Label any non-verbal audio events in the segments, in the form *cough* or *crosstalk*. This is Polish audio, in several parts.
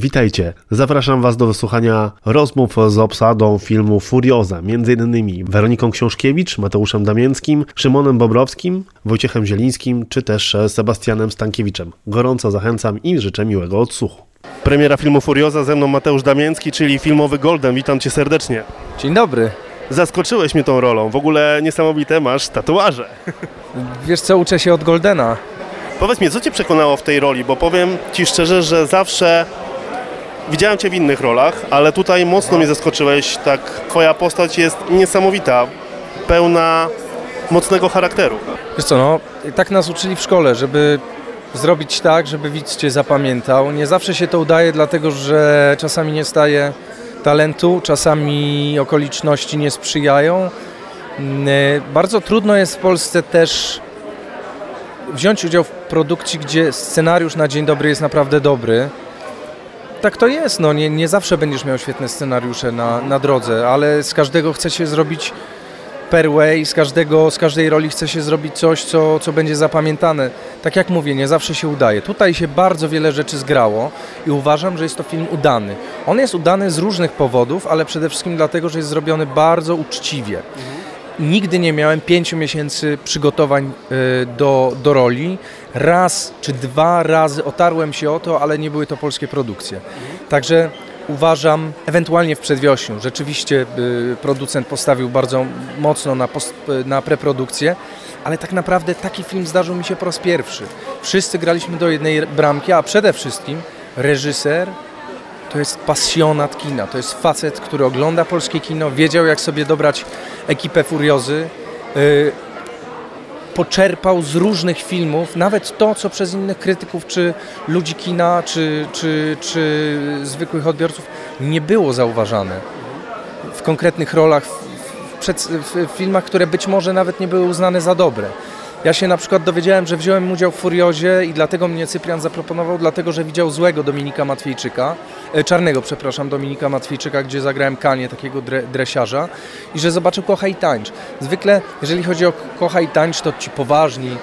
Witajcie, zapraszam Was do wysłuchania rozmów z obsadą filmu Furioza, między innymi Weroniką Książkiewicz, Mateuszem Damięckim, Szymonem Bobrowskim, Wojciechem Zielińskim, czy też Sebastianem Stankiewiczem. Gorąco zachęcam i życzę miłego odsłuchu. Premiera filmu Furioza, ze mną Mateusz Damięcki, czyli filmowy Golden. Witam Cię serdecznie. Dzień dobry. Zaskoczyłeś mnie tą rolą, w ogóle niesamowite masz tatuaże. Wiesz co, uczę się od Goldena. Powiedz mi, co Cię przekonało w tej roli, bo powiem Ci szczerze, że zawsze widziałem Cię w innych rolach, ale tutaj mocno mnie zaskoczyłeś, tak Twoja postać jest niesamowita, pełna mocnego charakteru. Wiesz co, no, tak nas uczyli w szkole, żeby zrobić tak, żeby widz Cię zapamiętał. Nie zawsze się to udaje, dlatego że czasami nie staje talentu, czasami okoliczności nie sprzyjają. Mm, Bardzo trudno jest w Polsce też wziąć udział w produkcji, gdzie scenariusz na dzień dobry jest naprawdę dobry. Tak to jest, no nie, nie zawsze będziesz miał świetne scenariusze na, na drodze, ale z każdego chce się zrobić perway, z, każdego, z każdej roli chce się zrobić coś, co, co będzie zapamiętane. Tak jak mówię, nie zawsze się udaje. Tutaj się bardzo wiele rzeczy zgrało i uważam, że jest to film udany. On jest udany z różnych powodów, ale przede wszystkim dlatego, że jest zrobiony bardzo uczciwie. Nigdy nie miałem pięciu miesięcy przygotowań y, do, do roli. Raz czy dwa razy otarłem się o to, ale nie były to polskie produkcje. Także uważam, ewentualnie w przedwiośniu, rzeczywiście y, producent postawił bardzo mocno na, post, y, na preprodukcję, ale tak naprawdę taki film zdarzył mi się po raz pierwszy. Wszyscy graliśmy do jednej bramki, a przede wszystkim reżyser to jest pasjonat kina, to jest facet, który ogląda polskie kino, wiedział jak sobie dobrać ekipę Furiozy, yy, poczerpał z różnych filmów, nawet to, co przez innych krytyków, czy ludzi kina, czy, czy, czy zwykłych odbiorców nie było zauważane w konkretnych rolach, w, w, w filmach, które być może nawet nie były uznane za dobre. Ja się na przykład dowiedziałem, że wziąłem udział w Furiozie i dlatego mnie Cyprian zaproponował, dlatego że widział złego Dominika Matwiejczyka, e, czarnego, przepraszam, Dominika Matwiejczyka, gdzie zagrałem Kanie, takiego dre, dresiarza i że zobaczył Kocha i Tańcz. Zwykle, jeżeli chodzi o Kocha i Tańcz, to ci poważni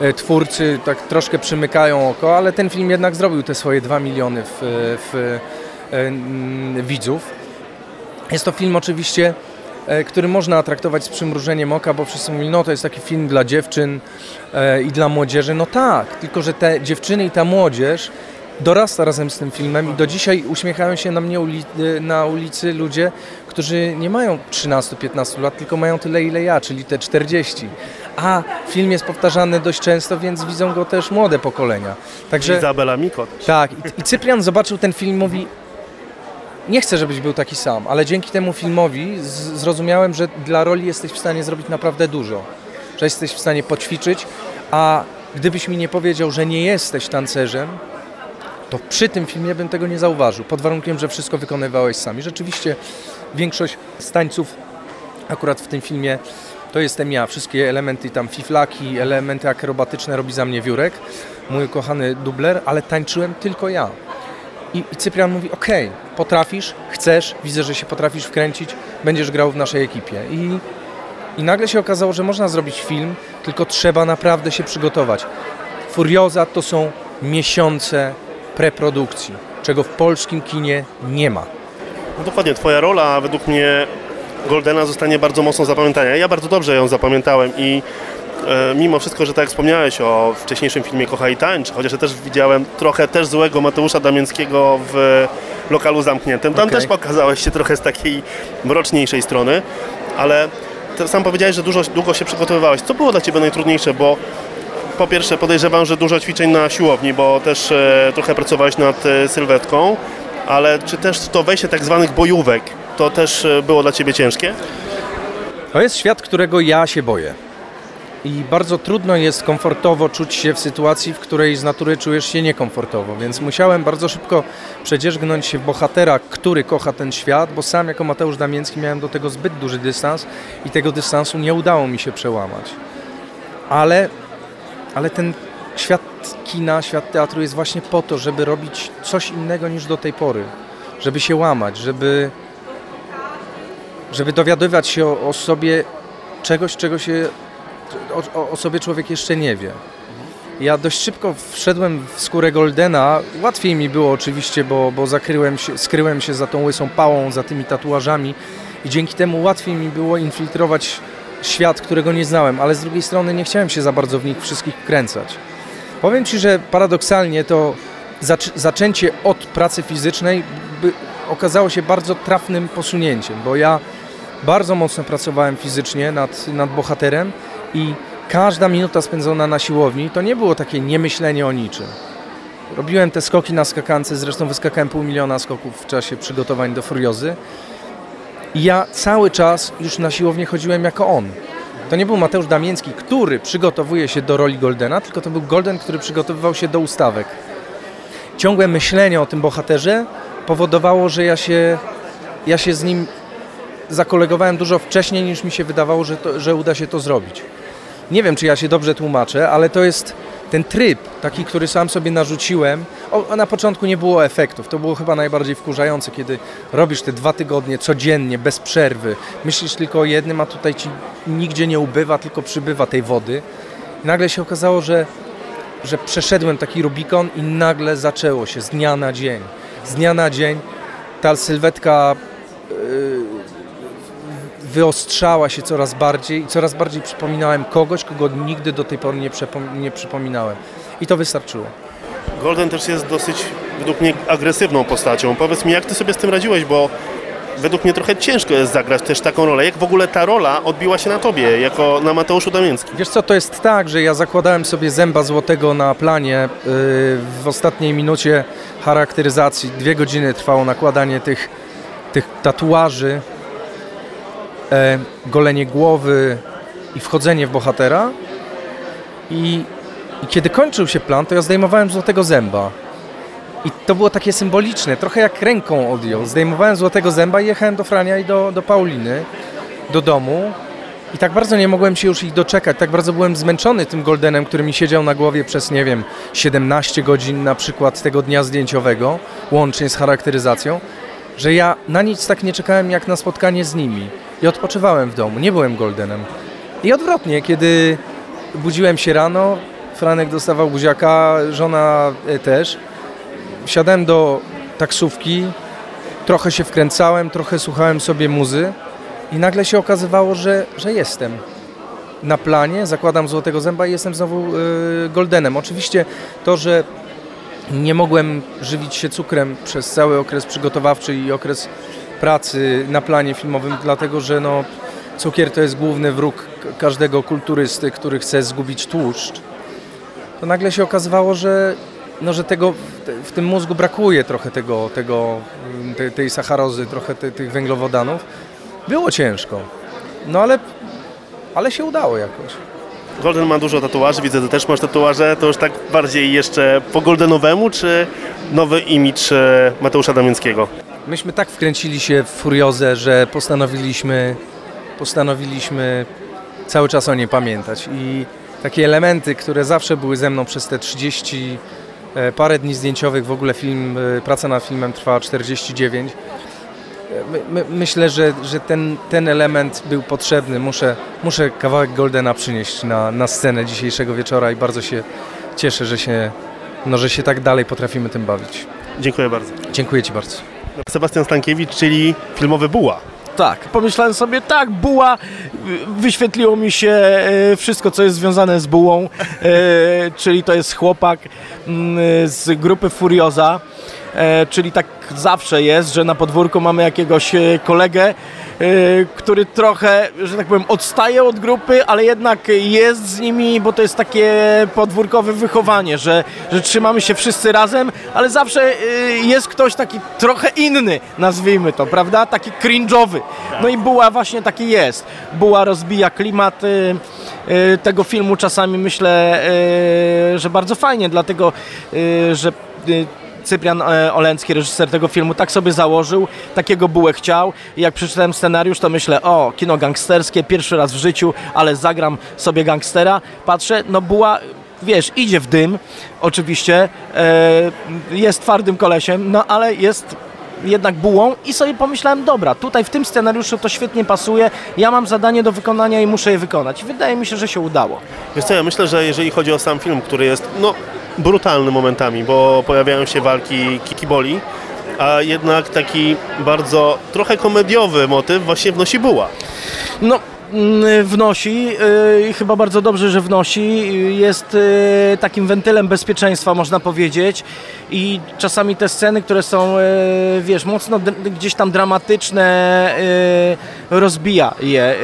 e, twórcy tak troszkę przymykają oko, ale ten film jednak zrobił te swoje 2 miliony w, w, w widzów. Jest to film oczywiście e, który można traktować z przymrużeniem oka, bo wszyscy mówią, no to jest taki film dla dziewczyn e, i dla młodzieży. No tak, tylko że te dziewczyny i ta młodzież dorasta razem z tym filmem i do dzisiaj uśmiechają się na mnie uli na ulicy ludzie, którzy nie mają 13-15 lat, tylko mają tyle ile ja, czyli te 40. A film jest powtarzany dość często, więc widzą go też młode pokolenia. Także, Izabela Mikot. Tak, i, i Cyprian zobaczył ten film i mówi, nie chcę, żebyś był taki sam, ale dzięki temu filmowi zrozumiałem, że dla roli jesteś w stanie zrobić naprawdę dużo. Że jesteś w stanie poćwiczyć, a gdybyś mi nie powiedział, że nie jesteś tancerzem, to przy tym filmie bym tego nie zauważył, pod warunkiem, że wszystko wykonywałeś sami. Rzeczywiście większość stańców akurat w tym filmie to jestem ja. Wszystkie elementy tam fiflaki, elementy akrobatyczne robi za mnie Wiórek, mój kochany dubler, ale tańczyłem tylko ja. I, i Cyprian mówi, okej, okay, potrafisz, chcesz, widzę, że się potrafisz wkręcić, będziesz grał w naszej ekipie. I, I nagle się okazało, że można zrobić film, tylko trzeba naprawdę się przygotować. Furioza to są miesiące preprodukcji, czego w polskim kinie nie ma. No dokładnie, twoja rola według mnie Goldena zostanie bardzo mocno zapamiętana. Ja bardzo dobrze ją zapamiętałem i mimo wszystko, że tak jak wspomniałeś o wcześniejszym filmie Kocha i Tańcz, chociaż ja też widziałem trochę też złego Mateusza Damięckiego w lokalu zamkniętym. Tam okay. też pokazałeś się trochę z takiej mroczniejszej strony, ale sam powiedziałeś, że dużo, długo się przygotowywałeś. Co było dla Ciebie najtrudniejsze, bo po pierwsze podejrzewam, że dużo ćwiczeń na siłowni, bo też e, trochę pracowałeś nad e, sylwetką, ale czy też to wejście tak zwanych bojówek, to też e, było dla Ciebie ciężkie? To jest świat, którego ja się boję. I bardzo trudno jest komfortowo czuć się w sytuacji, w której z natury czujesz się niekomfortowo, więc musiałem bardzo szybko przedzierzgnąć się w bohatera, który kocha ten świat, bo sam jako Mateusz Damięcki miałem do tego zbyt duży dystans i tego dystansu nie udało mi się przełamać. Ale, ale ten świat kina, świat teatru jest właśnie po to, żeby robić coś innego niż do tej pory, żeby się łamać, żeby, żeby dowiadywać się o, o sobie czegoś, czego się o, o, sobie człowiek jeszcze nie wie. Ja dość szybko wszedłem w skórę Goldena. Łatwiej mi było oczywiście, bo, bo zakryłem się, skryłem się za tą łysą pałą, za tymi tatuażami i dzięki temu łatwiej mi było infiltrować świat, którego nie znałem, ale z drugiej strony nie chciałem się za bardzo w nich wszystkich wkręcać. Powiem Ci, że paradoksalnie to zac zaczęcie od pracy fizycznej okazało się bardzo trafnym posunięciem, bo ja bardzo mocno pracowałem fizycznie nad, nad bohaterem i każda minuta spędzona na siłowni to nie było takie niemyślenie o niczym. Robiłem te skoki na skakance, zresztą wyskakałem pół miliona skoków w czasie przygotowań do Furiozy. I ja cały czas już na siłownię chodziłem jako on. To nie był Mateusz Damięcki, który przygotowuje się do roli Goldena, tylko to był Golden, który przygotowywał się do ustawek. Ciągłe myślenie o tym bohaterze powodowało, że ja się, ja się z nim zakolegowałem dużo wcześniej niż mi się wydawało, że, to, że uda się to zrobić. Nie wiem, czy ja się dobrze tłumaczę, ale to jest ten tryb, taki, który sam sobie narzuciłem. O, na początku nie było efektów. To było chyba najbardziej wkurzające, kiedy robisz te dwa tygodnie codziennie, bez przerwy. Myślisz tylko o jednym, a tutaj ci nigdzie nie ubywa, tylko przybywa tej wody. I nagle się okazało, że, że przeszedłem taki Rubikon i nagle zaczęło się z dnia na dzień. Z dnia na dzień ta sylwetka yy, wyostrzała się coraz bardziej i coraz bardziej przypominałem kogoś, kogo nigdy do tej pory nie, nie przypominałem. I to wystarczyło. Golden też jest dosyć, według mnie, agresywną postacią. Powiedz mi, jak ty sobie z tym radziłeś, bo według mnie trochę ciężko jest zagrać też taką rolę. Jak w ogóle ta rola odbiła się na tobie, jako na Mateuszu Damięckim? Wiesz co, to jest tak, że ja zakładałem sobie zęba złotego na planie yy, w ostatniej minucie charakteryzacji. Dwie godziny trwało nakładanie tych, tych tatuaży golenie głowy i wchodzenie w bohatera. I, I, kiedy kończył się plan, to ja zdejmowałem złotego zęba. I to było takie symboliczne, trochę jak ręką odjął. Zdejmowałem złotego zęba i jechałem do Frania i do, do Pauliny, do domu. I tak bardzo nie mogłem się już ich doczekać, tak bardzo byłem zmęczony tym Goldenem, który mi siedział na głowie przez, nie wiem, 17 godzin na przykład tego dnia zdjęciowego, łącznie z charakteryzacją, że ja na nic tak nie czekałem jak na spotkanie z nimi i odpoczywałem w domu, nie byłem Goldenem. I odwrotnie, kiedy budziłem się rano, Franek dostawał buziaka, żona e, też. Wsiadałem do taksówki, trochę się wkręcałem, trochę słuchałem sobie muzy i nagle się okazywało, że, że jestem na planie, zakładam złotego zęba i jestem znowu yy, Goldenem. Oczywiście to, że nie mogłem żywić się cukrem przez cały okres przygotowawczy i okres pracy na planie filmowym, dlatego że no, cukier to jest główny wróg każdego kulturysty, który chce zgubić tłuszcz. To nagle się okazywało, że, no, że tego, w tym mózgu brakuje trochę tego, tego, tej, tej sacharozy, trochę te, tych węglowodanów. Było ciężko, no ale, ale się udało jakoś. Golden ma dużo tatuaży, widzę, że też masz tatuaże. To już tak bardziej jeszcze po goldenowemu, czy nowy imidż e, Mateusza Damięckiego? Myśmy tak wkręcili się w Furiozę, że postanowiliśmy, postanowiliśmy cały czas o niej pamiętać. I takie elementy, które zawsze były ze mną przez te 30 e, parę dni zdjęciowych, w ogóle film, e, praca nad filmem trwała 49. My, my, myślę, że, że ten, ten element był potrzebny. Muszę, muszę kawałek Goldena przynieść na, na scenę dzisiejszego wieczora i bardzo się cieszę, że się, no, że się tak dalej potrafimy tym bawić. Dziękuję bardzo. Dziękuję Ci bardzo. Sebastian Stankiewicz, czyli filmowy Buła. Tak, pomyślałem sobie, tak, buła, wyświetliło mi się e, wszystko, co jest związane z bułą, e, czyli to jest chłopak mm, z grupy Furioza, czyli tak zawsze jest, że na podwórku mamy jakiegoś kolegę, który trochę, że tak powiem, odstaje od grupy, ale jednak jest z nimi, bo to jest takie podwórkowe wychowanie, że, że trzymamy się wszyscy razem, ale zawsze jest ktoś taki trochę inny, nazwijmy to, prawda? Taki cringe'owy. No i Buła właśnie taki jest. Buła rozbija klimat tego filmu czasami myślę, że bardzo fajnie, dlatego, że Cyprian e, Olencki, reżyser tego filmu, tak sobie założył, takiego bułę chciał i jak przeczytałem scenariusz, to myślę, o, kino gangsterskie, pierwszy raz w życiu, ale zagram sobie gangstera. Patrzę, no buła wiesz, idzie w dym, oczywiście, e, jest twardym kolesiem, no ale jest jednak bułą i sobie pomyślałem, dobra, tutaj w tym scenariuszu to świetnie pasuje, ja mam zadanie do wykonania i muszę je wykonać. Wydaje mi się, że się udało. Wiesz co, ja myślę, że jeżeli chodzi o sam film, który jest no, brutalny momentami, bo pojawiają się walki kikiboli, a jednak taki bardzo trochę komediowy motyw właśnie wnosi buła. No, mm, wnosi yy, i chyba bardzo dobrze, że wnosi. Jest yy, takim wentylem bezpieczeństwa, można powiedzieć. I czasami te sceny, które są, yy, wiesz, mocno gdzieś tam dramatyczne, rozbija je,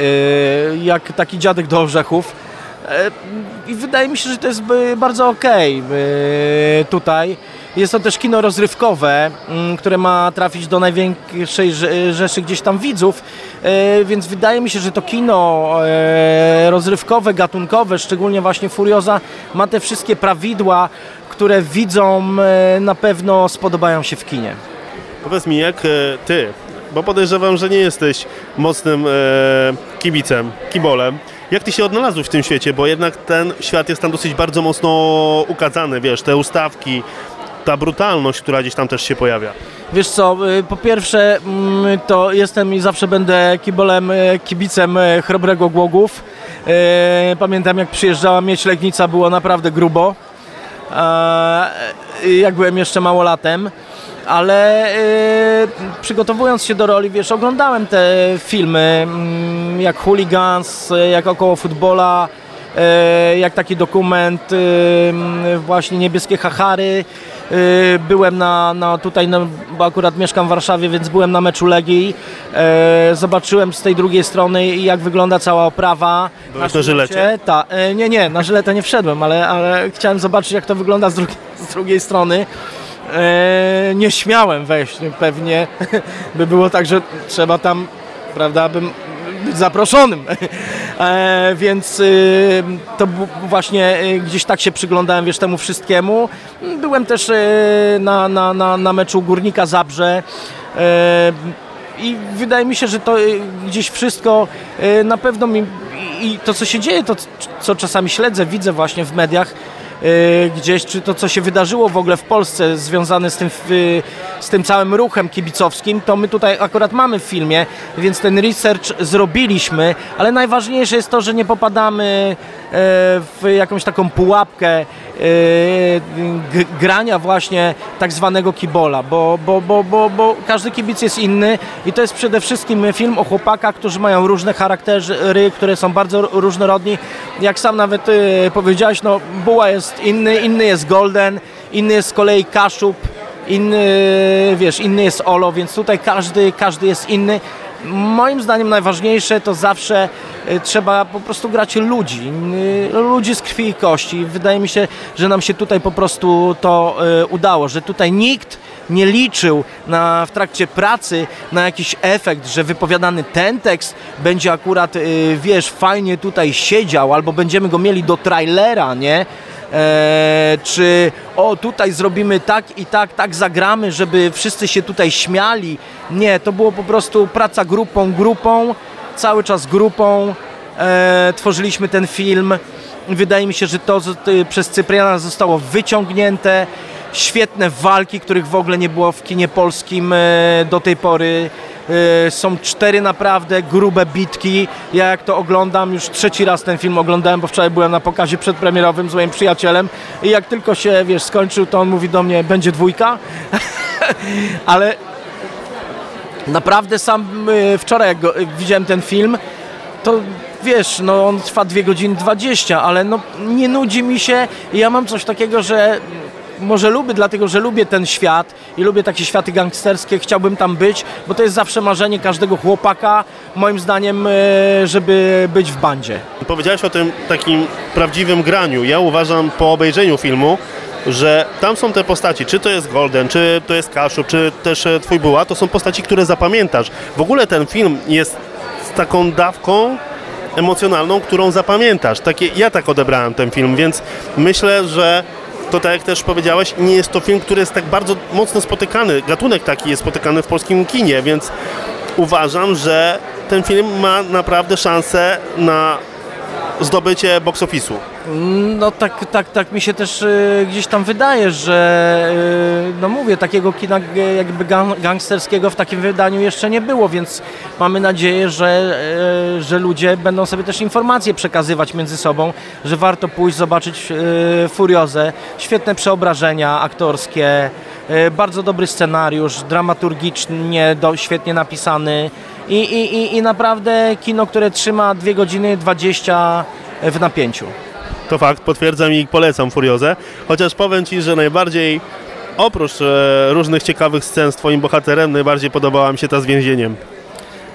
jak taki dziadek do orzechów. Yy, I wydaje mi się, że to jest by- bardzo okej yy, tutaj. Jest to też kino rozrywkowe, mm, które ma trafić do największej rze- rzeszy gdzieś tam widzów, e, więc wydaje mi się, że to kino e, rozrywkowe, gatunkowe, szczególnie właśnie Furioza, ma te wszystkie prawidła, które widzom e, na pewno spodobają się w kinie. Powiedz mi, jak e, ty, bo podejrzewam, że nie jesteś mocnym e, kibicem, kibolem, jak ty się odnalazłeś w tym świecie, bo jednak ten świat jest tam dosyć bardzo mocno ukazany, wiesz, te ustawki, ta brutalność, która gdzieś tam też się pojawia. Wiesz co, y, po pierwsze mm, to jestem i zawsze będę kibolem, y, kibicem y, Chrobrego Głogów. Pamiętam jak przyjeżdżała Mieć Legnica, było naprawdę grubo. Jak byłem jeszcze małolatem. Ale y, przygotowując się do roli, wiesz, oglądałem te filmy mm, jak Hooligans, y, jak Około Futbola, y, jak taki dokument y, mm, właśnie Niebieskie Hachary. Y, Byłem na, na tutaj, no, bo akurat mieszkam w Warszawie, więc byłem na meczu Legii. E, Zobaczyłem z tej drugiej strony jak wygląda cała oprawa. Byłeś na Żylecie? Ta, nie, nie, na żyletę nie wszedłem, ale, ale chciałem zobaczyć jak to wygląda z, drugiej- z drugiej strony. E, nie śmiałem wejść, pewnie *laughs* by było tak, że trzeba tam, prawda, bym być zaproszonym. *laughs* E, więc y, to właśnie y, gdzieś tak się przyglądałem, wiesz, temu wszystkiemu. Byłem też y, na, na, na, na meczu Górnika Zabrze. E, i wydaje mi się, że to y, gdzieś wszystko y, na pewno mi i to co się dzieje, to co czasami śledzę, widzę właśnie w mediach gdzieś, czy to co się wydarzyło w ogóle w Polsce związane z tym, y, z tym całym ruchem kibicowskim, to my tutaj akurat mamy w filmie, więc ten research zrobiliśmy, ale najważniejsze jest to, że nie popadamy w jakąś taką pułapkę e, grania właśnie tak zwanego kibola, bo, bo, bo, bo, bo każdy kibic jest inny i to jest przede wszystkim film o chłopakach, którzy mają różne charaktery, które są bardzo różnorodni. Jak sam nawet e, powiedziałeś, no Buła jest inny, inny jest Golden, inny jest z kolei Kaszub, inny, wiesz, inny jest Olo, więc tutaj każdy, każdy jest inny. Moim zdaniem najważniejsze to zawsze trzeba po prostu grać ludzi, y, ludzi z krwi i kości. Wydaje mi się, że nam się tutaj po prostu to y, udało, że tutaj nikt nie liczył na, w trakcie pracy na jakiś efekt, że wypowiadany ten tekst będzie akurat, wiesz, fajnie tutaj siedział, albo będziemy go mieli do trailera, nie? e, czy o tutaj zrobimy tak i tak, tak zagramy, żeby wszyscy się tutaj śmiali. Nie, to było po prostu praca grupą, grupą, cały czas grupą. E, tworzyliśmy ten film. Wydaje mi się, że to przez Cypriana zostało wyciągnięte. Świetne walki, których w ogóle nie było w kinie polskim e, do tej pory. E, Są cztery naprawdę grube bitki. Ja jak to oglądam, już trzeci raz ten film oglądałem, bo wczoraj byłem na pokazie przedpremierowym z moim przyjacielem i jak tylko się, wiesz, skończył, to on mówi do mnie, będzie dwójka. *laughs* Ale naprawdę sam y, wczoraj jak go, y, widziałem ten film, to wiesz, no on trwa 2 godziny 20, ale no nie nudzi mi się i ja mam coś takiego, że może lubię, dlatego że lubię ten świat i lubię takie światy gangsterskie, chciałbym tam być, bo to jest zawsze marzenie każdego chłopaka, moim zdaniem, y, żeby być w bandzie. Powiedziałeś o tym takim prawdziwym graniu. Ja uważam po obejrzeniu filmu, że tam są te postaci, czy to jest Golden, czy to jest Kaszub, czy też e, Twój Była, to są postaci, które zapamiętasz. W ogóle ten film jest z taką dawką emocjonalną, którą zapamiętasz. Takie, ja tak odebrałem ten film, więc myślę, że to tak jak też powiedziałeś, nie jest to film, który jest tak bardzo mocno spotykany. Gatunek taki jest spotykany w polskim kinie, więc uważam, że ten film ma naprawdę szansę na zdobycie box office'u. No tak, tak, tak mi się też y, gdzieś tam wydaje, że y, no mówię, takiego kina jakby gang, gangsterskiego w takim wydaniu jeszcze nie było, więc mamy nadzieję, że, y, że ludzie będą sobie też informacje przekazywać między sobą, że warto pójść zobaczyć Furiozę, świetne przeobrażenia aktorskie, bardzo dobry scenariusz, dramaturgicznie do, świetnie napisany i, i, i, i naprawdę kino, które trzyma 2 godziny 20 w napięciu. To fakt, potwierdzam i polecam Furiozę. Chociaż powiem Ci, że najbardziej, oprócz e, różnych ciekawych scen z Twoim bohaterem, najbardziej podobała mi się ta z więzieniem.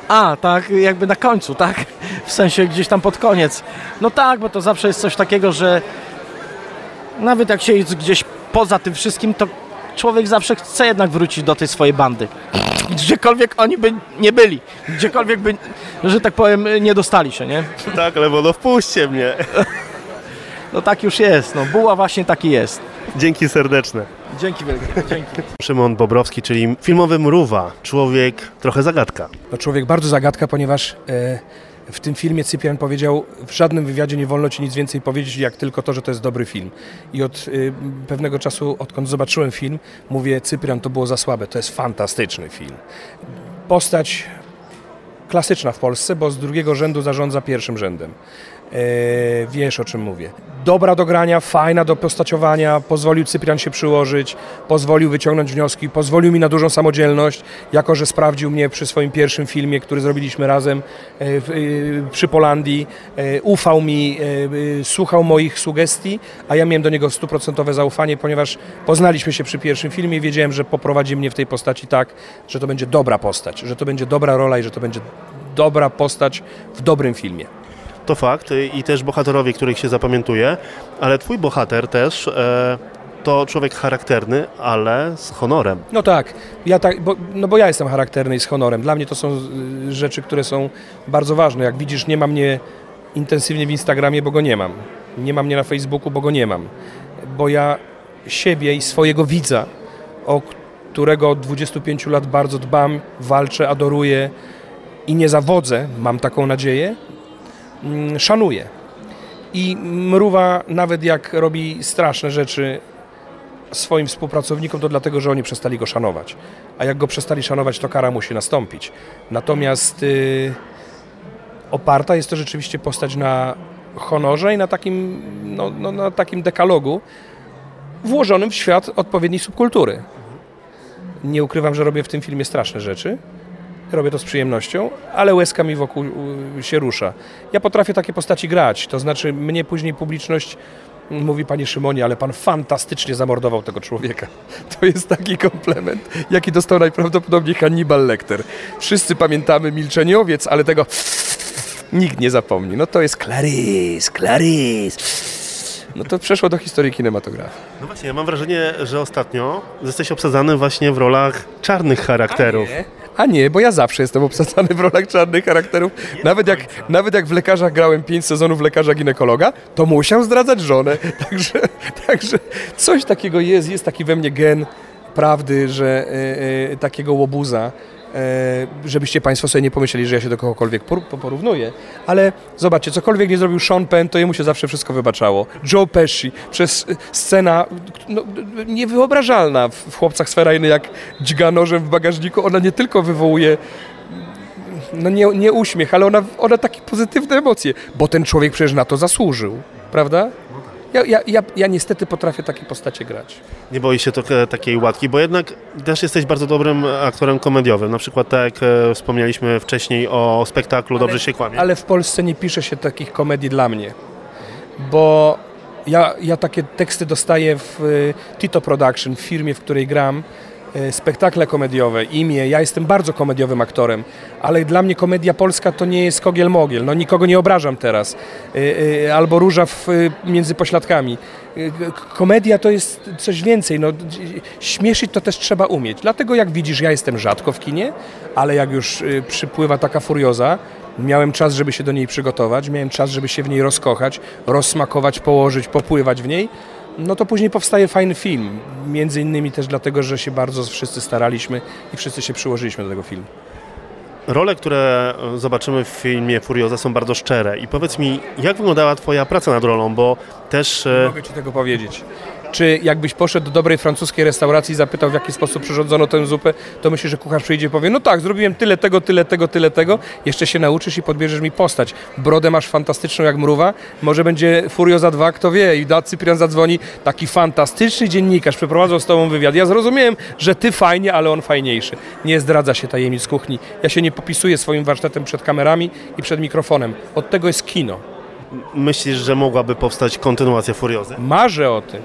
A, tak, jakby na końcu, tak? W sensie gdzieś tam pod koniec. No tak, bo to zawsze jest coś takiego, że nawet jak się jest gdzieś poza tym wszystkim, to człowiek zawsze chce jednak wrócić do tej swojej bandy. Gdziekolwiek oni by nie byli, gdziekolwiek by, że tak powiem, nie dostali się, nie? Tak, Lewo, no wpuśćcie mnie. No tak już jest, no buła właśnie taki jest. Dzięki serdeczne. Dzięki wielkie, dzięki. Szymon Bobrowski, czyli filmowy mruwa, człowiek trochę zagadka. No człowiek bardzo zagadka, ponieważ e, w tym filmie Cyprian powiedział, w żadnym wywiadzie nie wolno ci nic więcej powiedzieć, jak tylko to, że to jest dobry film. I od e, pewnego czasu, odkąd zobaczyłem film, mówię, Cyprian, to było za słabe, to jest fantastyczny film. Postać klasyczna w Polsce, bo z drugiego rzędu zarządza pierwszym rzędem. E, wiesz o czym mówię. Dobra do grania, fajna do postaciowania, pozwolił Cyprian się przyłożyć, pozwolił wyciągnąć wnioski, pozwolił mi na dużą samodzielność, jako że sprawdził mnie przy swoim pierwszym filmie, który zrobiliśmy razem e, e, przy Polandii, ufał mi, słuchał moich sugestii, a ja miałem do niego stuprocentowe zaufanie, ponieważ poznaliśmy się przy pierwszym filmie i wiedziałem, że poprowadzi mnie w tej postaci tak, że to będzie dobra postać, że to będzie dobra rola i że to będzie dobra postać w dobrym filmie. To fakt i też bohaterowie, których się zapamiętuje, ale Twój bohater też e, to człowiek charakterny, ale z honorem. No tak, ja tak bo, no bo ja jestem charakterny i z honorem. Dla mnie to są rzeczy, które są bardzo ważne. Jak widzisz, nie ma mnie intensywnie w Instagramie, bo go nie mam. Nie ma mnie na Facebooku, bo go nie mam. Bo ja siebie i swojego widza, o którego od 25 lat bardzo dbam, walczę, adoruję i nie zawodzę, mam taką nadzieję, mm, szanuję. I mruwa, nawet jak robi straszne rzeczy swoim współpracownikom, to dlatego, że oni przestali go szanować. A jak go przestali szanować, to kara musi nastąpić. Natomiast y, oparta jest to rzeczywiście postać na honorze i na takim, no, no, na takim dekalogu włożonym w świat odpowiedniej subkultury. Nie ukrywam, że robię w tym filmie straszne rzeczy. Robię to z przyjemnością, ale łezka mi wokół się rusza. Ja potrafię takie postaci grać, to znaczy mnie później publiczność mówi Panie Szymonie, ale Pan fantastycznie zamordował tego człowieka. *laughs* To jest taki komplement, jaki dostał najprawdopodobniej Hannibal Lecter. Wszyscy pamiętamy Milczenie Owiec, ale tego *sniffs* nikt nie zapomni. No to jest Clarice, Clarice. No to przeszło do historii kinematografii. No właśnie, ja mam wrażenie, że ostatnio jesteś obsadzany właśnie w rolach czarnych charakterów. A nie, a nie, bo ja zawsze jestem obsadzany w rolach czarnych charakterów. Nawet jak, nawet jak w lekarzach grałem 5 sezonów lekarza ginekologa, to musiał zdradzać żonę. *laughs* Także, także coś takiego jest, jest taki we mnie gen prawdy, że e, e, takiego łobuza, żebyście Państwo sobie nie pomyśleli, że ja się do kogokolwiek por- porównuję. Ale zobaczcie, cokolwiek nie zrobił Sean Penn, to jemu się zawsze wszystko wybaczało. Joe Pesci, przez e, scena no, niewyobrażalna w, Chłopcach z jak dźga nożem w bagażniku, ona nie tylko wywołuje no nie, nie uśmiech, ale ona, ona takie pozytywne emocje, bo ten człowiek przecież na to zasłużył, prawda? Ja, ja, ja, ja niestety potrafię takie postacie grać. Nie boisz się trochę takiej łatki, bo jednak też jesteś bardzo dobrym aktorem komediowym. Na przykład tak jak e, wspomnieliśmy wcześniej o spektaklu Dobrze się kłamie. Ale w Polsce nie pisze się takich komedii dla mnie, bo ja, ja takie teksty dostaję w Tito Production, w firmie, w której gram, spektakle komediowe, imię. Ja jestem bardzo komediowym aktorem, ale dla mnie komedia polska to nie jest kogiel-mogiel. No nikogo nie obrażam teraz. Y, y, Albo róża w, między pośladkami. Komedia to jest coś więcej. No, śmieszyć to też trzeba umieć. Dlatego jak widzisz, ja jestem rzadko w kinie, ale jak już przypływa taka furioza, miałem czas, żeby się do niej przygotować, miałem czas, żeby się w niej rozkochać, rozsmakować, położyć, popływać w niej, no to później powstaje fajny film. Między innymi też dlatego, że się bardzo wszyscy staraliśmy i wszyscy się przyłożyliśmy do tego filmu. Role, które zobaczymy w filmie Furioza są bardzo szczere i powiedz mi, jak wyglądała Twoja praca nad rolą, bo też... Nie e, mogę Ci tego powiedzieć. Czy jakbyś poszedł do dobrej francuskiej restauracji i zapytał, w jaki sposób przyrządzono tę zupę, to myślisz, że kucharz przyjdzie i powie, no tak, zrobiłem tyle tego, tyle tego, tyle tego, jeszcze się nauczysz i podbierzesz mi postać. Brodę masz fantastyczną jak mrówa, może będzie Furioza 2, kto wie, i da Cyprian zadzwoni, taki fantastyczny dziennikarz przeprowadzał z tobą wywiad. Ja zrozumiałem, że ty fajnie, ale on fajniejszy. Nie zdradza się tajemnic kuchni. Ja się nie popisuję swoim warsztatem przed kamerami i przed mikrofonem. Od tego jest kino. Myślisz, że mogłaby powstać kontynuacja Furiozy? Marzę o tym.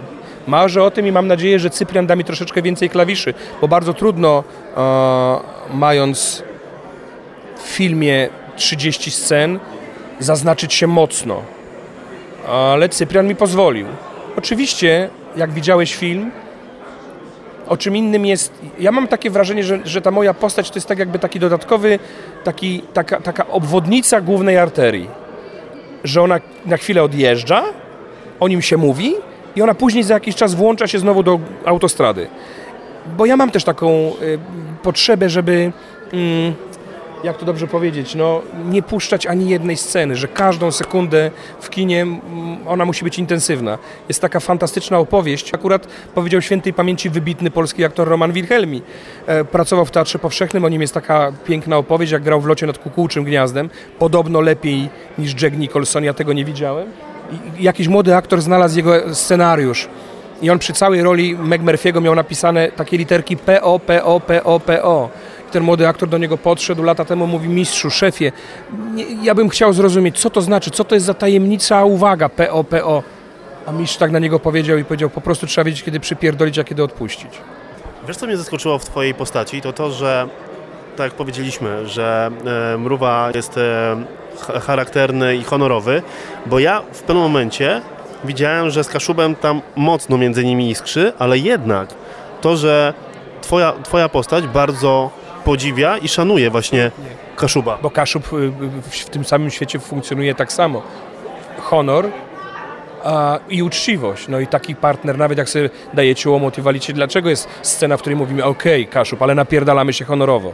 Marzę o tym i mam nadzieję, że Cyprian da mi troszeczkę więcej klawiszy, bo bardzo trudno, e, mając w filmie 30 scen, zaznaczyć się mocno. Ale Cyprian mi pozwolił. Oczywiście, jak widziałeś film, o czym innym jest. Ja mam takie wrażenie, że, że ta moja postać to jest tak jakby taki dodatkowy, taki, taka, taka obwodnica głównej arterii. Że ona na chwilę odjeżdża, o nim się mówi i ona później za jakiś czas włącza się znowu do autostrady. Bo ja mam też taką y, potrzebę, żeby, mm, jak to dobrze powiedzieć, no, nie puszczać ani jednej sceny, że każdą sekundę w kinie mm, ona musi być intensywna. Jest taka fantastyczna opowieść. Akurat powiedział świętej pamięci wybitny polski aktor Roman Wilhelmi. E, pracował w Teatrze Powszechnym, o nim jest taka piękna opowieść, jak grał w locie nad kukułczym gniazdem. Podobno lepiej niż Jack Nicholson, ja tego nie widziałem jakiś młody aktor znalazł jego scenariusz. I on przy całej roli Meg Murphy'ego miał napisane takie literki PO, PO, PO, PO. I ten młody aktor do niego podszedł lata temu, mówi mistrzu, szefie, ja bym chciał zrozumieć, co to znaczy, co to jest za tajemnica, uwaga, PO, PO. A mistrz tak na niego powiedział i powiedział, po prostu trzeba wiedzieć, kiedy przypierdolić, a kiedy odpuścić. Wiesz, co mnie zaskoczyło w Twojej postaci? To to, że tak jak powiedzieliśmy, że e, Mrówa jest e, charakterny i honorowy, bo ja w pewnym momencie widziałem, że z Kaszubem tam mocno między nimi iskrzy, ale jednak to, że Twoja, twoja postać bardzo podziwia i szanuje właśnie Kaszuba. Bo Kaszub y, w, tym samym świecie funkcjonuje tak samo. Honor a, i uczciwość. No i taki partner, nawet jak sobie dajecie łomot i walicie, dlaczego jest scena, w której mówimy, okej, Kaszub, ale napierdalamy się honorowo.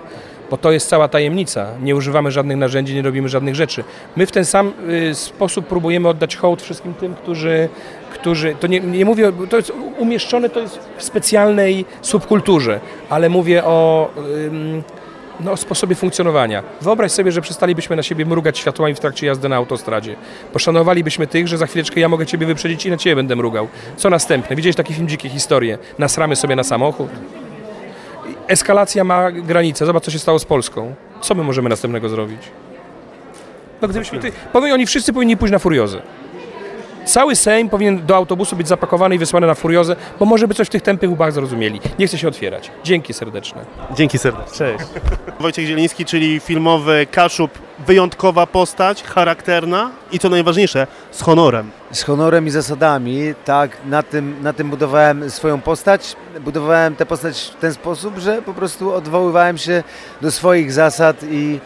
Bo to jest cała tajemnica. Nie używamy żadnych narzędzi, nie robimy żadnych rzeczy. My w ten sam y, sposób próbujemy oddać hołd wszystkim tym, którzy, którzy to nie, nie mówię, to jest umieszczone to jest w specjalnej subkulturze, ale mówię o no, o sposobie funkcjonowania. Wyobraź sobie, że przestalibyśmy na siebie mrugać światłami w trakcie jazdy na autostradzie. Poszanowalibyśmy tych, że za chwileczkę ja mogę ciebie wyprzedzić i na ciebie będę mrugał. Co następne? Widziałeś taki film Dzikie Historie? Nasramy sobie na samochód? Eskalacja ma granicę. Zobacz, co się stało z Polską. Co my możemy następnego zrobić? No gdybyśmy... Ty... Powiem, oni wszyscy powinni pójść na furiozę. Cały Sejm powinien do autobusu być zapakowany i wysłany na furiozę, bo może by coś w tych tępych łbach zrozumieli. Nie chcę się otwierać. Dzięki serdeczne. Dzięki serdecznie. Cześć. *laughs* Wojciech Zieliński, czyli filmowy Kaszub, wyjątkowa postać, charakterna i co najważniejsze, z honorem. z honorem i zasadami, tak, na tym, na tym budowałem swoją postać. Budowałem tę postać w ten sposób, że po prostu odwoływałem się do swoich zasad i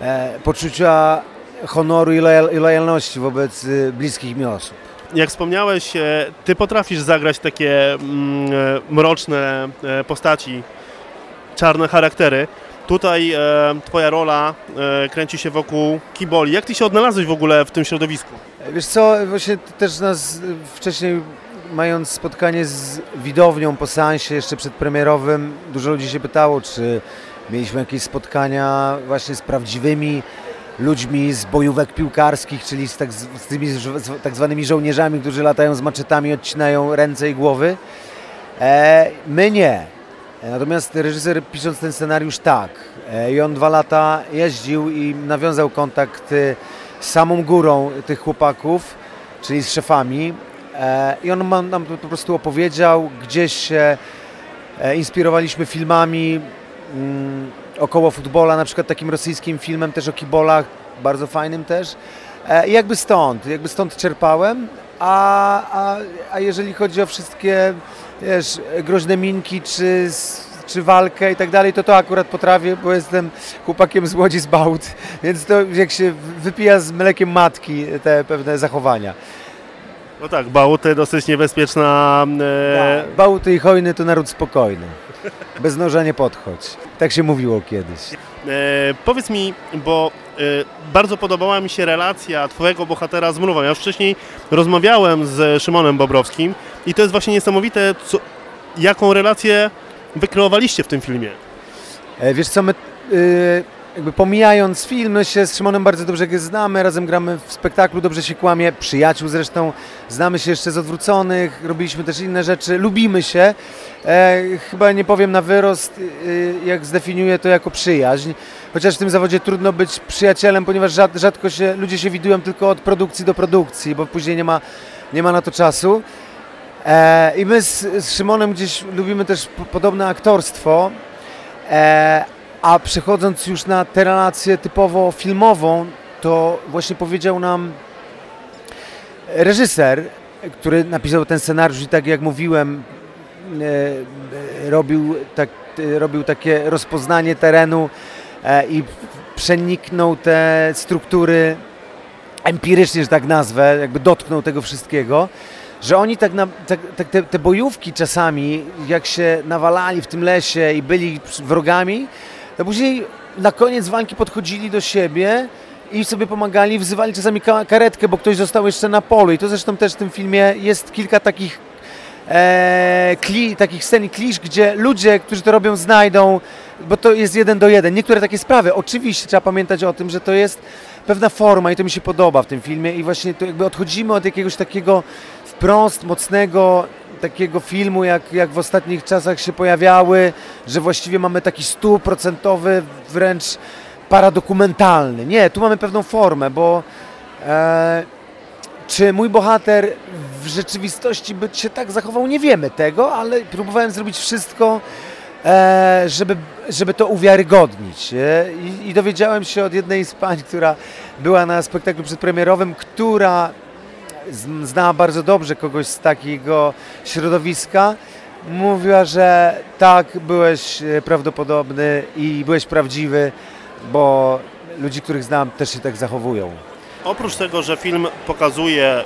e, poczucia honoru i, lojal, i lojalności wobec y, bliskich mi osób. Jak wspomniałeś, e, ty potrafisz zagrać takie mm, e, mroczne e, postaci, czarne charaktery. Tutaj twoja rola kręci się wokół kiboli. Jak ty się odnalazłeś w ogóle w tym środowisku? Wiesz co, właśnie też nas wcześniej mając spotkanie z widownią po seansie jeszcze przedpremierowym, dużo ludzi się pytało, czy mieliśmy jakieś spotkania właśnie z prawdziwymi ludźmi z bojówek piłkarskich, czyli z, tak, z tymi z tak zwanymi żołnierzami, którzy latają z maczetami, odcinają ręce i głowy. E, my nie. Natomiast reżyser pisząc ten scenariusz tak. E, I on dwa lata jeździł i nawiązał kontakt e, z samą górą tych chłopaków, czyli z szefami. E, I on ma- nam po prostu opowiedział, gdzieś się e, inspirowaliśmy filmami mm, około futbola, na przykład takim rosyjskim filmem też o kibolach, bardzo fajnym też. E, I jakby stąd, jakby stąd czerpałem, a, a, a jeżeli chodzi o wszystkie wiesz, groźne minki czy, czy walkę i tak dalej, to to akurat potrafię, bo jestem chłopakiem z Łodzi z Bałt, więc to jak się wypija z mlekiem matki te pewne zachowania. No tak, Bałty dosyć niebezpieczna. E, Bałty i hojny to naród spokojny. Bez noża nie podchodź. Tak się mówiło kiedyś. E, powiedz mi, bo e, bardzo podobała mi się relacja twojego bohatera z mrówą. Ja już wcześniej rozmawiałem z Szymonem Bobrowskim i to jest właśnie niesamowite, co, jaką relację wykreowaliście w tym filmie. E, Wiesz co, my y, jakby pomijając film, my się z Szymonem bardzo dobrze znamy, razem gramy w spektaklu, dobrze się kłamie, przyjaciół zresztą, znamy się jeszcze z odwróconych, robiliśmy też inne rzeczy, lubimy się. E, chyba nie powiem na wyrost, y, jak zdefiniuję to jako przyjaźń, chociaż w tym zawodzie trudno być przyjacielem, ponieważ rzad, rzadko się, ludzie się widują tylko od produkcji do produkcji, bo później nie ma, nie ma na to czasu. E, I my z, z Szymonem gdzieś lubimy też po, podobne aktorstwo, e, a przechodząc już na tę relację typowo filmową, to właśnie powiedział nam reżyser, który napisał ten scenariusz i tak jak mówiłem, e, e, robił, tak, e, robił takie rozpoznanie terenu i przeniknął te struktury empirycznie, że tak nazwę, jakby dotknął tego wszystkiego, że oni tak, na, tak, tak te, te bojówki czasami, jak się nawalali w tym lesie i byli wrogami, to później na koniec walki podchodzili do siebie i sobie pomagali, wzywali czasami ka- karetkę, bo ktoś został jeszcze na polu. I to zresztą też w tym filmie jest kilka takich, e, kli, takich scen i klisz, gdzie ludzie, którzy to robią, znajdą, bo to jest jeden do jeden. Niektóre takie sprawy, oczywiście trzeba pamiętać o tym, że to jest pewna forma i to mi się podoba w tym filmie i właśnie to jakby odchodzimy od jakiegoś takiego wprost mocnego takiego filmu, jak, jak w ostatnich czasach się pojawiały, że właściwie mamy taki stuprocentowy, wręcz paradokumentalny. Nie, tu mamy pewną formę, bo e, czy mój bohater w rzeczywistości by się tak zachował, nie wiemy tego, ale próbowałem zrobić wszystko, e, żeby, żeby to uwiarygodnić. nie? I, I dowiedziałem się od jednej z pań, która była na spektaklu przedpremierowym, która znała bardzo dobrze kogoś z takiego środowiska, mówiła, że tak, byłeś e, prawdopodobny i byłeś prawdziwy, bo ludzi, których znam, też się tak zachowują. Oprócz tego, że film pokazuje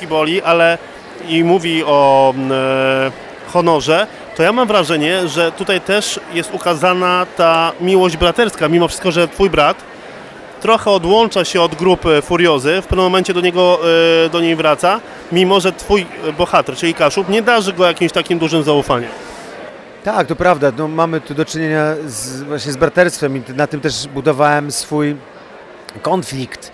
kiboli, ale i mówi o mm, e, honorze, to ja mam wrażenie, że tutaj też jest ukazana ta miłość braterska, mimo wszystko, że twój brat trochę odłącza się od grupy Furiozy, w pewnym momencie do, niego, e, do niej wraca, mimo że twój bohater, czyli Kaszub, nie darzy go jakimś takim dużym zaufaniem. Tak, to prawda. No, mamy tu do czynienia z, właśnie z braterstwem i na tym też budowałem swój konflikt,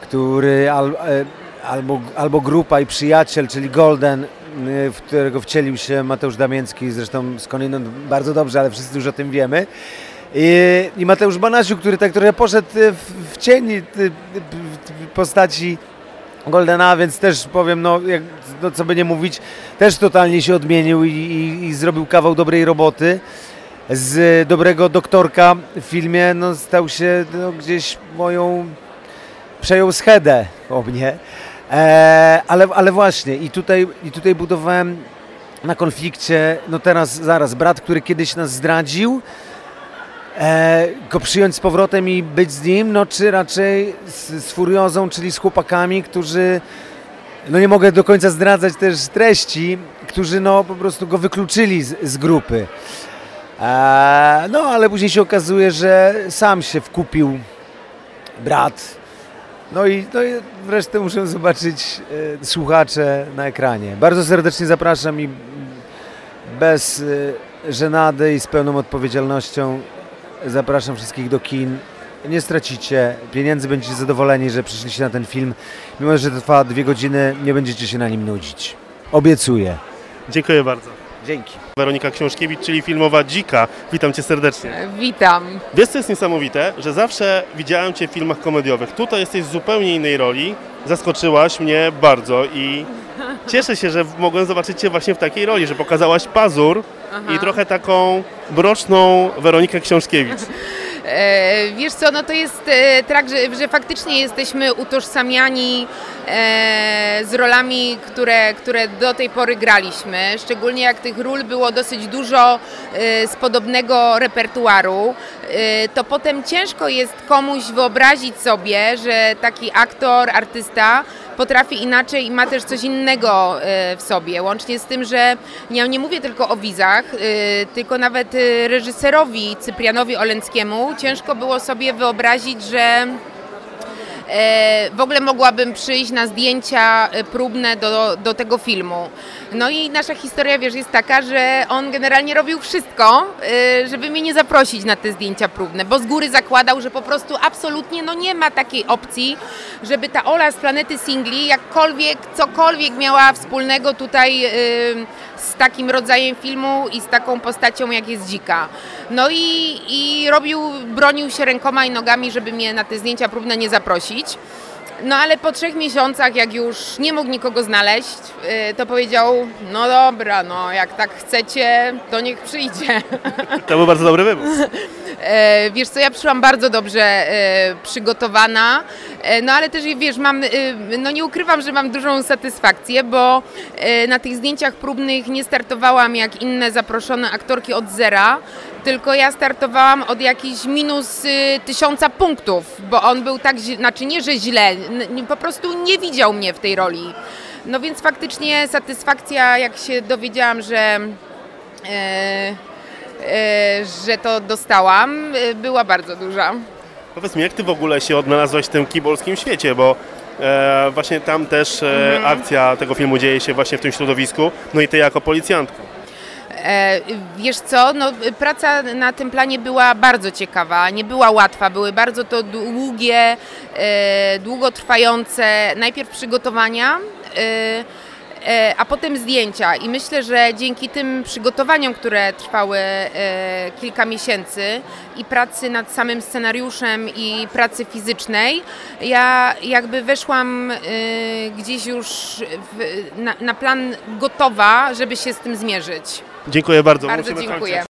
który al, e, albo, albo grupa i przyjaciel, czyli Golden, w którego wcielił się Mateusz Damięcki, zresztą skądinąd bardzo dobrze, ale wszyscy już o tym wiemy. I, Mateusz Banasiu, który tak trochę poszedł y, w, w y, w postaci Goldena, więc też powiem, no, jak, no co by nie mówić, też totalnie się odmienił i, i, i zrobił kawał dobrej roboty. Z dobrego doktorka w filmie no, stał się no, gdzieś moją, przejął schedę o mnie. E, ale, ale właśnie i tutaj, i tutaj budowałem na konflikcie, no teraz zaraz, brat, który kiedyś nas zdradził, e, go przyjąć z powrotem i być z nim, no czy raczej z, z Furiozą, czyli z chłopakami, którzy, no nie mogę do końca zdradzać też treści, którzy no po prostu go wykluczyli z, z grupy. E, no ale później się okazuje, że sam się wkupił brat. No i, no i wreszcie muszę zobaczyć e, słuchacze na ekranie. Bardzo serdecznie zapraszam i bez e, żenady i z pełną odpowiedzialnością zapraszam wszystkich do kin. Nie stracicie pieniędzy, będziecie zadowoleni, że przyszliście na ten film. Mimo, że trwa dwie godziny, nie będziecie się na nim nudzić. Obiecuję. Dziękuję bardzo. Dzięki. Weronika Książkiewicz, czyli filmowa Dzika. Witam Cię serdecznie. Witam. Wiesz, co jest niesamowite? Że zawsze widziałem Cię w filmach komediowych. Tutaj jesteś w zupełnie innej roli. Zaskoczyłaś mnie bardzo i cieszę się, że mogłem zobaczyć Cię właśnie w takiej roli, że pokazałaś pazur i trochę taką mroczną Weronikę Książkiewicz. *laughs* E, wiesz co, no to jest tak, że, że faktycznie jesteśmy utożsamiani e, z rolami, które, które do tej pory graliśmy. Szczególnie jak tych ról było dosyć dużo z podobnego repertuaru, to potem ciężko jest komuś wyobrazić sobie, że taki aktor, artysta potrafi inaczej i ma też coś innego e, w sobie. Łącznie z tym, że ja nie mówię tylko o wizach, e, tylko nawet e, reżyserowi Cyprianowi Olenckiemu ciężko było sobie wyobrazić, że w ogóle mogłabym przyjść na zdjęcia e, próbne do, do tego filmu. No i nasza historia, wiesz, jest taka, że on generalnie robił wszystko, e, żeby mnie nie zaprosić na te zdjęcia próbne, bo z góry zakładał, że po prostu absolutnie no nie ma takiej opcji, żeby ta Ola z Planety Singli jakkolwiek, cokolwiek miała wspólnego tutaj e, z takim rodzajem filmu i z taką postacią jak jest Dzika. No i, i robił, bronił się rękoma i nogami, żeby mnie na te zdjęcia próbne nie zaprosić. No ale po trzech miesiącach, jak już nie mógł nikogo znaleźć, y, to powiedział, no dobra, no jak tak chcecie, to niech przyjdzie. *laughs* To był bardzo dobry wybór. *laughs* E, Wiesz co, ja przyszłam bardzo dobrze e, przygotowana, e, no ale też wiesz, mam, e, no nie ukrywam, że mam dużą satysfakcję, bo na tych zdjęciach próbnych nie startowałam jak inne zaproszone aktorki od zera, tylko ja startowałam od jakichś minus y, tysiąca punktów, bo on był tak, znaczy nie, że źle, n- po prostu nie widział mnie w tej roli. No więc faktycznie satysfakcja, jak się dowiedziałam, że e, e, że to dostałam, e, była bardzo duża. Powiedz mi, jak ty w ogóle się odnalazłaś w tym kibolskim świecie, bo e, właśnie tam też e, akcja tego filmu dzieje się właśnie w tym środowisku, no i ty jako policjantka. E, Wiesz co, no, praca na tym planie była bardzo ciekawa, nie była łatwa, były bardzo to długie, e, długotrwające najpierw przygotowania, e, a potem zdjęcia i myślę, że dzięki tym przygotowaniom, które trwały kilka miesięcy i pracy nad samym scenariuszem i pracy fizycznej, ja jakby weszłam gdzieś już na plan gotowa, żeby się z tym zmierzyć. Dziękuję bardzo. Bardzo Musimy dziękuję. kończyć.